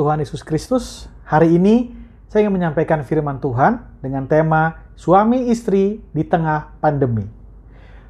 Tuhan Yesus Kristus. Hari ini saya ingin menyampaikan firman Tuhan dengan tema suami istri di tengah pandemi.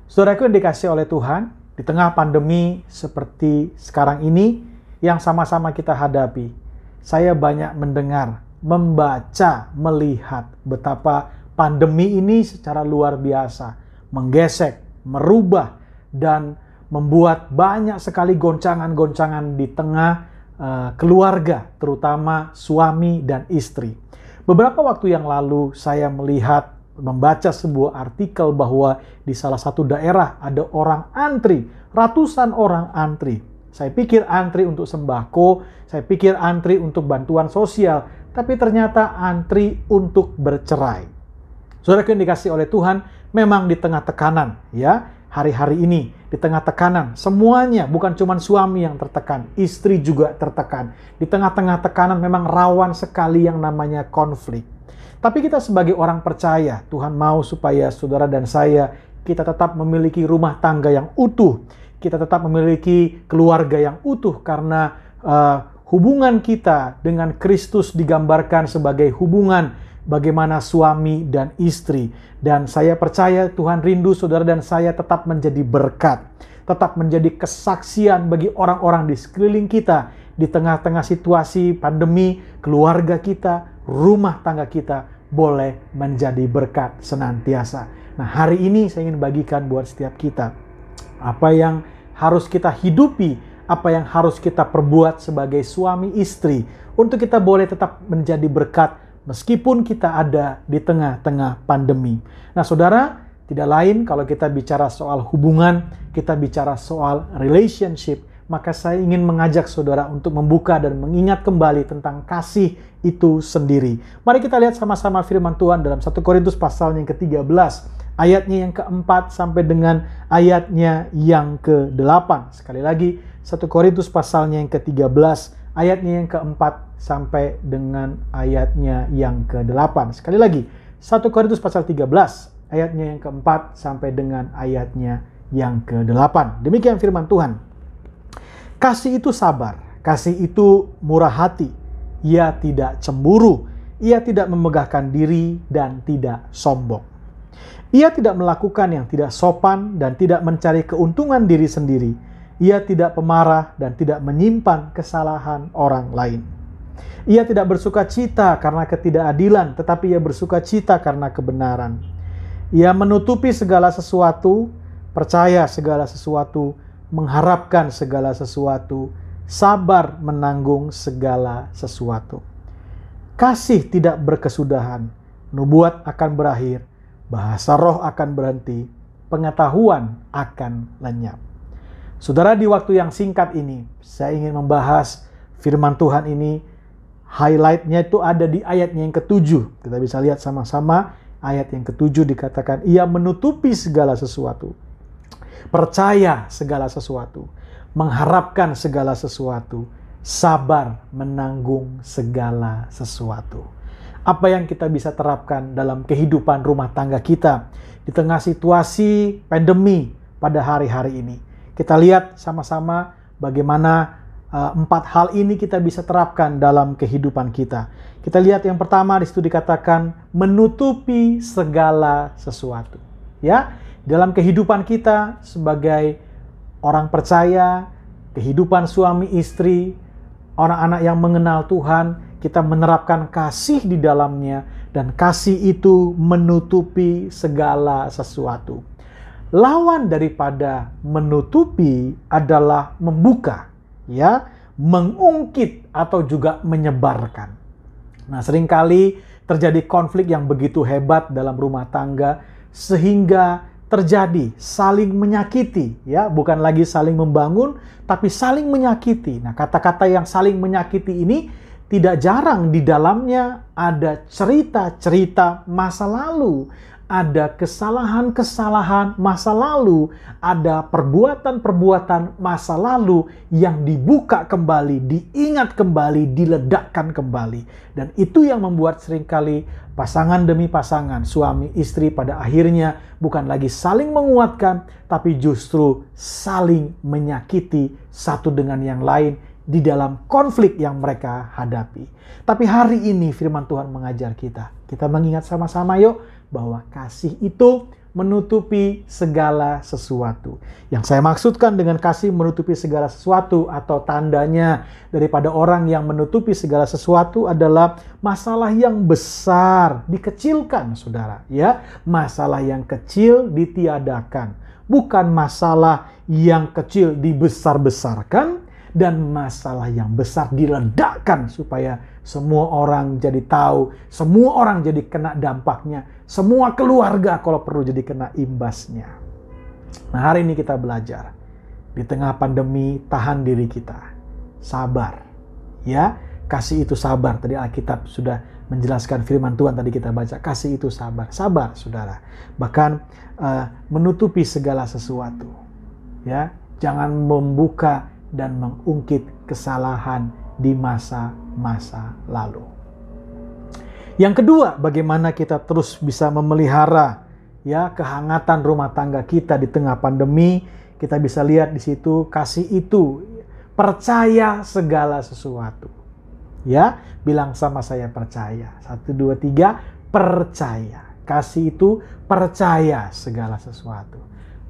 Saudaraku yang dikasih oleh Tuhan, di tengah pandemi seperti sekarang ini yang sama-sama kita hadapi, saya banyak mendengar, membaca, melihat betapa pandemi ini secara luar biasa menggesek, merubah, dan membuat banyak sekali goncangan-goncangan di tengah uh, keluarga, terutama suami dan istri. Beberapa waktu yang lalu saya melihat membaca sebuah artikel bahwa di salah satu daerah ada orang antri, ratusan orang antri. Saya pikir antri untuk sembako, saya pikir antri untuk bantuan sosial, tapi ternyata antri untuk bercerai. Saudara yang dikasih oleh Tuhan, memang di tengah tekanan, ya hari-hari ini di tengah tekanan. Semuanya bukan cuma suami yang tertekan, istri juga tertekan. Di tengah-tengah tekanan memang rawan sekali yang namanya konflik. Tapi kita sebagai orang percaya, Tuhan mau supaya saudara dan saya kita tetap memiliki rumah tangga yang utuh. Kita tetap memiliki keluarga yang utuh karena uh, hubungan kita dengan Kristus digambarkan sebagai hubungan bagaimana suami dan istri. Dan saya percaya Tuhan rindu saudara dan saya tetap menjadi berkat, tetap menjadi kesaksian bagi orang-orang di sekeliling kita di tengah-tengah situasi pandemi, keluarga kita, rumah tangga kita boleh menjadi berkat senantiasa. Nah, hari ini saya ingin bagikan buat setiap kita apa yang harus kita hidupi, apa yang harus kita perbuat sebagai suami istri untuk kita boleh tetap menjadi berkat meskipun kita ada di tengah-tengah pandemi. Nah, saudara, tidak lain kalau kita bicara soal hubungan, kita bicara soal relationship, maka saya ingin mengajak saudara untuk membuka dan mengingat kembali tentang kasih itu sendiri. Mari kita lihat sama-sama firman Tuhan dalam 1 Korintus pasal yang ke-13, ayatnya yang keempat sampai dengan ayatnya yang ke-8. Sekali lagi, 1 Korintus pasalnya yang ke-13, ayatnya yang keempat sampai dengan ayatnya yang ke-8. Sekali lagi, 1 Korintus pasal 13 ayatnya yang keempat sampai dengan ayatnya yang ke-8. Demikian firman Tuhan. Kasih itu sabar, kasih itu murah hati. Ia tidak cemburu, ia tidak memegahkan diri dan tidak sombong. Ia tidak melakukan yang tidak sopan dan tidak mencari keuntungan diri sendiri. Ia tidak pemarah dan tidak menyimpan kesalahan orang lain ia tidak bersuka cita karena ketidakadilan, tetapi ia bersuka cita karena kebenaran. Ia menutupi segala sesuatu, percaya segala sesuatu, mengharapkan segala sesuatu, sabar menanggung segala sesuatu. Kasih tidak berkesudahan, nubuat akan berakhir, bahasa roh akan berhenti, pengetahuan akan lenyap. Saudara, di waktu yang singkat ini, saya ingin membahas firman Tuhan ini highlightnya itu ada di ayatnya yang ketujuh. Kita bisa lihat sama-sama ayat yang ketujuh dikatakan ia menutupi segala sesuatu. Percaya segala sesuatu. Mengharapkan segala sesuatu. Sabar menanggung segala sesuatu. Apa yang kita bisa terapkan dalam kehidupan rumah tangga kita di tengah situasi pandemi pada hari-hari ini. Kita lihat sama-sama bagaimana uh, empat hal ini kita bisa terapkan dalam kehidupan kita. Kita lihat yang pertama di situ dikatakan menutupi segala sesuatu. Ya, dalam kehidupan kita sebagai orang percaya, kehidupan suami istri, orang-anak yang mengenal Tuhan, kita menerapkan kasih di dalamnya dan kasih itu menutupi segala sesuatu. Lawan daripada menutupi adalah membuka ya mengungkit atau juga menyebarkan. Nah, sering kali terjadi konflik yang begitu hebat dalam rumah tangga sehingga terjadi saling menyakiti ya, bukan lagi saling membangun tapi saling menyakiti. Nah, kata-kata yang saling menyakiti ini tidak jarang di dalamnya ada cerita-cerita masa lalu, ada kesalahan-kesalahan masa lalu, ada perbuatan-perbuatan masa lalu yang dibuka kembali, diingat kembali, diledakkan kembali. Dan itu yang membuat sering kali pasangan demi pasangan, suami istri pada akhirnya bukan lagi saling menguatkan, tapi justru saling menyakiti satu dengan yang lain di dalam konflik yang mereka hadapi. Tapi hari ini firman Tuhan mengajar kita. Kita mengingat sama-sama yuk bahwa kasih itu menutupi segala sesuatu. Yang saya maksudkan dengan kasih menutupi segala sesuatu atau tandanya daripada orang yang menutupi segala sesuatu adalah masalah yang besar dikecilkan, Saudara, ya. Masalah yang kecil ditiadakan, bukan masalah yang kecil dibesar-besarkan dan masalah yang besar diledakkan supaya semua orang jadi tahu, semua orang jadi kena dampaknya, semua keluarga kalau perlu jadi kena imbasnya. Nah, hari ini kita belajar di tengah pandemi tahan diri kita. Sabar. Ya, kasih itu sabar. Tadi Alkitab sudah menjelaskan firman Tuhan tadi kita baca, kasih itu sabar. Sabar, Saudara. Bahkan uh, menutupi segala sesuatu. Ya, jangan membuka dan mengungkit kesalahan di masa-masa lalu. Yang kedua, bagaimana kita terus bisa memelihara ya kehangatan rumah tangga kita di tengah pandemi. Kita bisa lihat di situ kasih itu percaya segala sesuatu. Ya, bilang sama saya percaya. Satu, dua, tiga, percaya. Kasih itu percaya segala sesuatu.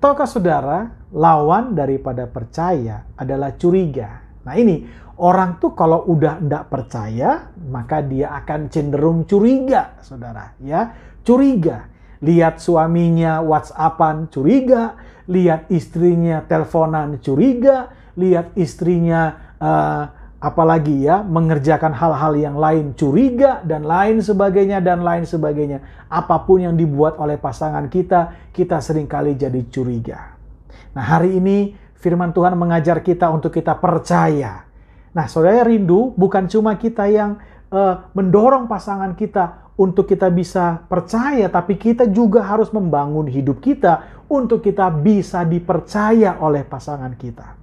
Tahukah saudara, lawan daripada percaya adalah curiga. Nah ini, Orang tuh kalau udah tidak percaya, maka dia akan cenderung curiga, saudara. Ya, curiga. Lihat suaminya WhatsAppan, curiga. Lihat istrinya teleponan, curiga. Lihat istrinya uh, apalagi ya mengerjakan hal-hal yang lain curiga dan lain sebagainya dan lain sebagainya. Apa pun yang dibuat oleh pasangan kita, kita sering kali jadi curiga. Nah, hari ini firman Tuhan mengajar kita untuk kita percaya Nah, saudara rindu bukan cuma kita yang uh, mendorong pasangan kita untuk kita bisa percaya, tapi kita juga harus membangun hidup kita untuk kita bisa dipercaya oleh pasangan kita.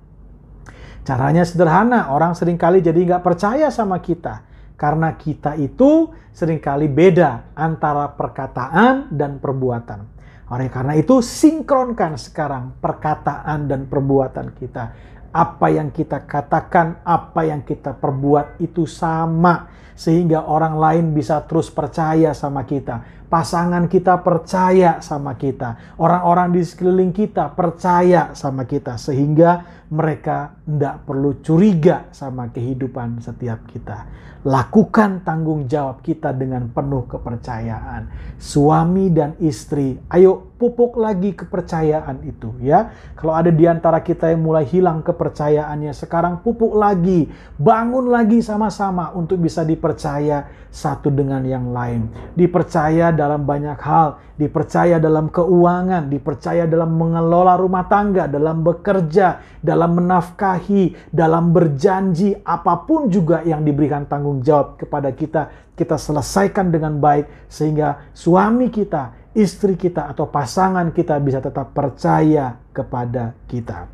Caranya sederhana, orang sering kali jadi nggak percaya sama kita. Karena kita itu sering kali beda antara perkataan dan perbuatan. Oleh karena itu, sinkronkan sekarang perkataan dan perbuatan kita apa yang kita katakan, apa yang kita perbuat itu sama sehingga orang lain bisa terus percaya sama kita. Pasangan kita percaya sama kita, orang-orang di sekeliling kita percaya sama kita sehingga mereka tidak perlu curiga sama kehidupan setiap kita. Lakukan tanggung jawab kita dengan penuh kepercayaan. Suami dan istri, ayo pupuk lagi kepercayaan itu ya. Kalau ada di antara kita yang mulai hilang kepercayaannya, sekarang pupuk lagi, bangun lagi sama-sama untuk bisa dipercaya satu dengan yang lain. Dipercaya dalam banyak hal, dipercaya dalam keuangan, dipercaya dalam mengelola rumah tangga, dalam bekerja, dalam menafkahi, dalam berjanji, apa pun juga yang diberikan tanggung jawab kepada kita, kita selesaikan dengan baik sehingga suami kita, istri kita atau pasangan kita bisa tetap percaya kepada kita.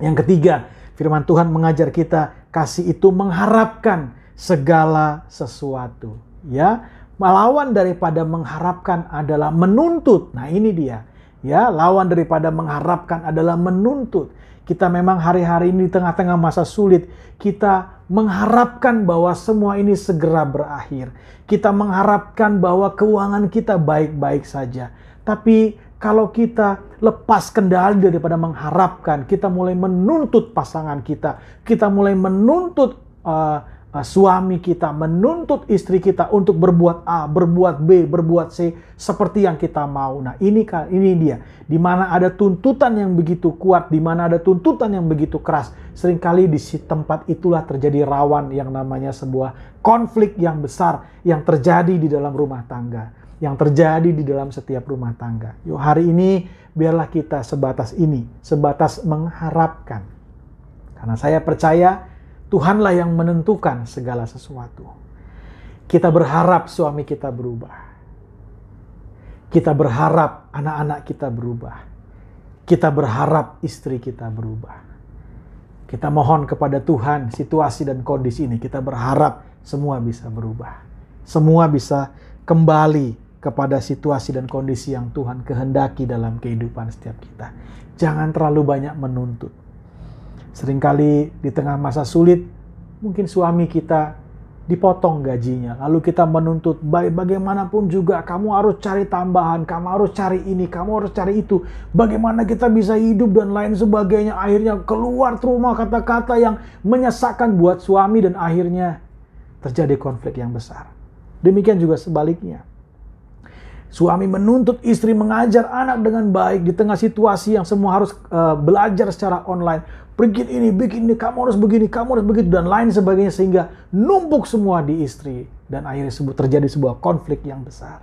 Yang ketiga, firman Tuhan mengajar kita kasih itu mengharapkan segala sesuatu, ya. Melawan daripada mengharapkan adalah menuntut. Nah, ini dia. Ya, lawan daripada mengharapkan adalah menuntut. Kita memang hari-hari ini di tengah-tengah masa sulit, kita mengharapkan bahwa semua ini segera berakhir. Kita mengharapkan bahwa keuangan kita baik-baik saja. Tapi kalau kita lepas kendali daripada mengharapkan, kita mulai menuntut pasangan kita, kita mulai menuntut uh, suami kita, menuntut istri kita untuk berbuat A, berbuat B, berbuat C seperti yang kita mau. Nah, ini ini dia. Di mana ada tuntutan yang begitu kuat, di mana ada tuntutan yang begitu keras, sering kali di tempat itulah terjadi rawan yang namanya sebuah konflik yang besar yang terjadi di dalam rumah tangga, yang terjadi di dalam setiap rumah tangga. Yuk hari ini biarlah kita sebatas ini, sebatas mengharapkan. Karena saya percaya Tuhanlah yang menentukan segala sesuatu. Kita berharap suami kita berubah. Kita berharap anak-anak kita berubah. Kita berharap istri kita berubah. Kita mohon kepada Tuhan situasi dan kondisi ini. Kita berharap semua bisa berubah. Semua bisa kembali kepada situasi dan kondisi yang Tuhan kehendaki dalam kehidupan setiap kita. Jangan terlalu banyak menuntut Seringkali di tengah masa sulit, mungkin suami kita dipotong gajinya, lalu kita menuntut baik bagaimanapun juga kamu harus cari tambahan, kamu harus cari ini, kamu harus cari itu. Bagaimana kita bisa hidup dan lain sebagainya. Akhirnya keluar rumah kata-kata yang menyesakkan buat suami dan akhirnya terjadi konflik yang besar. Demikian juga sebaliknya. Suami menuntut istri mengajar anak dengan baik di tengah situasi yang semua harus uh, belajar secara online. Bikin ini, bikin ini, kamu harus begini, kamu harus begitu, dan lain sebagainya. Sehingga numpuk semua di istri. Dan akhirnya sebut terjadi sebuah konflik yang besar.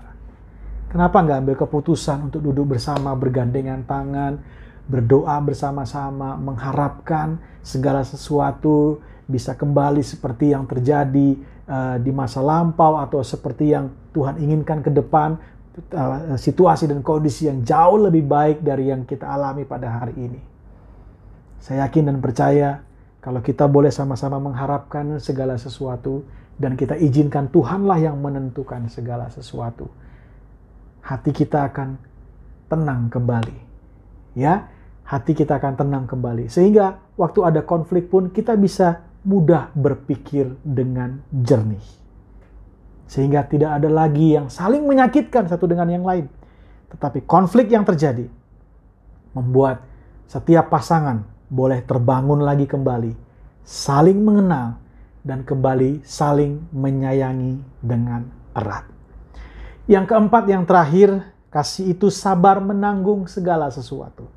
Kenapa nggak ambil keputusan untuk duduk bersama, bergandengan tangan, berdoa bersama-sama, mengharapkan segala sesuatu bisa kembali seperti yang terjadi uh, di masa lampau atau seperti yang Tuhan inginkan ke depan Uh, situasi dan kondisi yang jauh lebih baik dari yang kita alami pada hari ini. Saya yakin dan percaya kalau kita boleh sama-sama mengharapkan segala sesuatu dan kita izinkan Tuhanlah yang menentukan segala sesuatu. Hati kita akan tenang kembali. Ya, hati kita akan tenang kembali. Sehingga waktu ada konflik pun kita bisa mudah berpikir dengan jernih. Sehingga tidak ada lagi yang saling menyakitkan satu dengan yang lain. Tetapi konflik yang terjadi membuat setiap pasangan boleh terbangun lagi kembali, saling mengenal, dan kembali saling menyayangi dengan erat. Yang keempat, yang terakhir, kasih itu sabar menanggung segala sesuatu.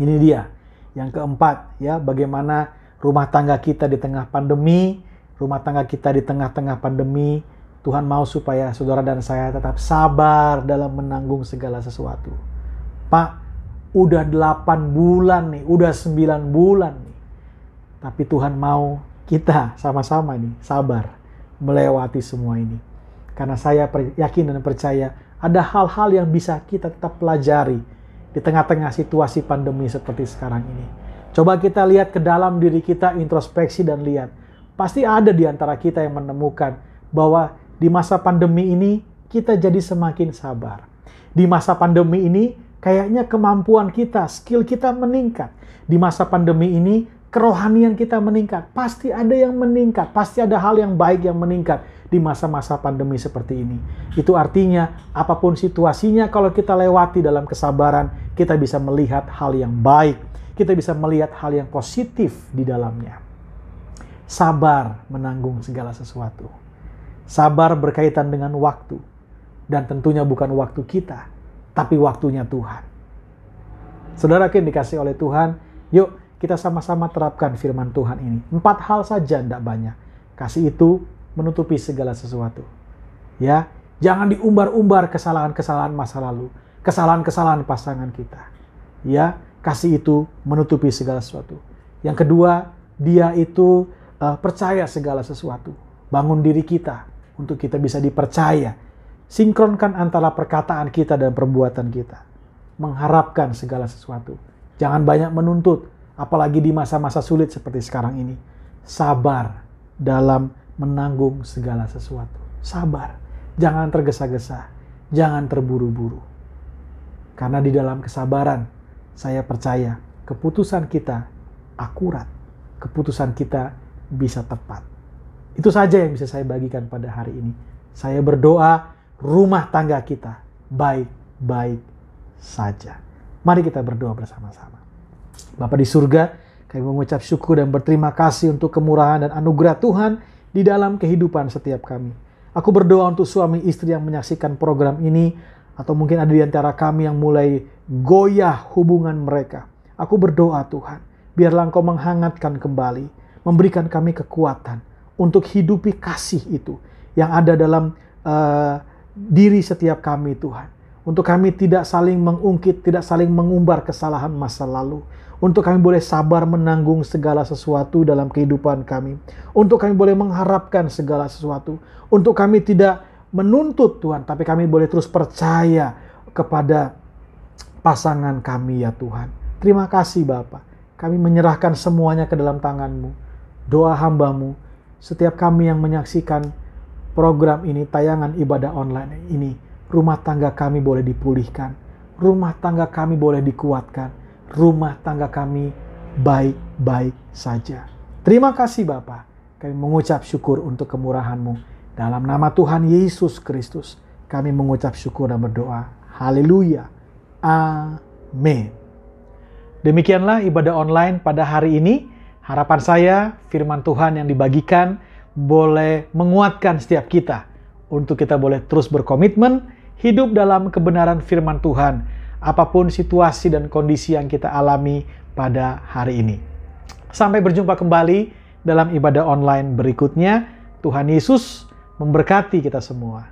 Ini dia, yang keempat, ya, bagaimana rumah tangga kita di tengah pandemi, rumah tangga kita di tengah-tengah pandemi, Tuhan mau supaya saudara dan saya tetap sabar dalam menanggung segala sesuatu. Pak, udah 8 bulan nih, udah 9 bulan nih. Tapi Tuhan mau kita sama-sama nih sabar melewati semua ini. Karena saya yakin dan percaya ada hal-hal yang bisa kita tetap pelajari di tengah-tengah situasi pandemi seperti sekarang ini. Coba kita lihat ke dalam diri kita, introspeksi dan lihat Pasti ada di antara kita yang menemukan bahwa di masa pandemi ini kita jadi semakin sabar. Di masa pandemi ini kayaknya kemampuan kita, skill kita meningkat. Di masa pandemi ini kerohanian kita meningkat. Pasti ada yang meningkat, pasti ada hal yang baik yang meningkat di masa-masa pandemi seperti ini. Itu artinya apa pun situasinya kalau kita lewati dalam kesabaran, kita bisa melihat hal yang baik. Kita bisa melihat hal yang positif di dalamnya sabar menanggung segala sesuatu. Sabar berkaitan dengan waktu, dan tentunya bukan waktu kita, tapi waktunya Tuhan. Saudara yang dikasih oleh Tuhan, yuk kita sama-sama terapkan firman Tuhan ini. Empat hal saja, tidak banyak. Kasih itu menutupi segala sesuatu. Ya, jangan diumbar-umbar kesalahan-kesalahan masa lalu, kesalahan-kesalahan pasangan kita. Ya, kasih itu menutupi segala sesuatu. Yang kedua, dia itu uh, percaya segala sesuatu. Bangun diri kita untuk kita bisa dipercaya. Sinkronkan antara perkataan kita dan perbuatan kita. Mengharapkan segala sesuatu. Jangan banyak menuntut, apalagi di masa-masa sulit seperti sekarang ini. Sabar dalam menanggung segala sesuatu. Sabar. Jangan tergesa-gesa. Jangan terburu-buru. Karena di dalam kesabaran, saya percaya keputusan kita akurat. Keputusan kita bisa tepat. Itu saja yang bisa saya bagikan pada hari ini. Saya berdoa rumah tangga kita baik-baik saja. Mari kita berdoa bersama-sama. Bapak di surga, kami mengucap syukur dan berterima kasih untuk kemurahan dan anugerah Tuhan di dalam kehidupan setiap kami. Aku berdoa untuk suami istri yang menyaksikan program ini, atau mungkin ada di antara kami yang mulai goyah hubungan mereka. Aku berdoa Tuhan, biarlah Engkau menghangatkan kembali memberikan kami kekuatan untuk hidupi kasih itu yang ada dalam uh, diri setiap kami Tuhan. Untuk kami tidak saling mengungkit, tidak saling mengumbar kesalahan masa lalu. Untuk kami boleh sabar menanggung segala sesuatu dalam kehidupan kami. Untuk kami boleh mengharapkan segala sesuatu. Untuk kami tidak menuntut Tuhan, tapi kami boleh terus percaya kepada pasangan kami ya Tuhan. Terima kasih Bapak. Kami menyerahkan semuanya ke dalam tanganmu doa hambamu, setiap kami yang menyaksikan program ini, tayangan ibadah online ini, rumah tangga kami boleh dipulihkan, rumah tangga kami boleh dikuatkan, rumah tangga kami baik-baik saja. Terima kasih Bapak. Kami mengucap syukur untuk kemurahan-Mu. Dalam nama Tuhan Yesus Kristus, kami mengucap syukur dan berdoa. Haleluya. Amin. Demikianlah ibadah online pada hari ini. Harapan saya firman Tuhan yang dibagikan boleh menguatkan setiap kita untuk kita boleh terus berkomitmen hidup dalam kebenaran firman Tuhan apa pun situasi dan kondisi yang kita alami pada hari ini. Sampai berjumpa kembali dalam ibadah online berikutnya. Tuhan Yesus memberkati kita semua.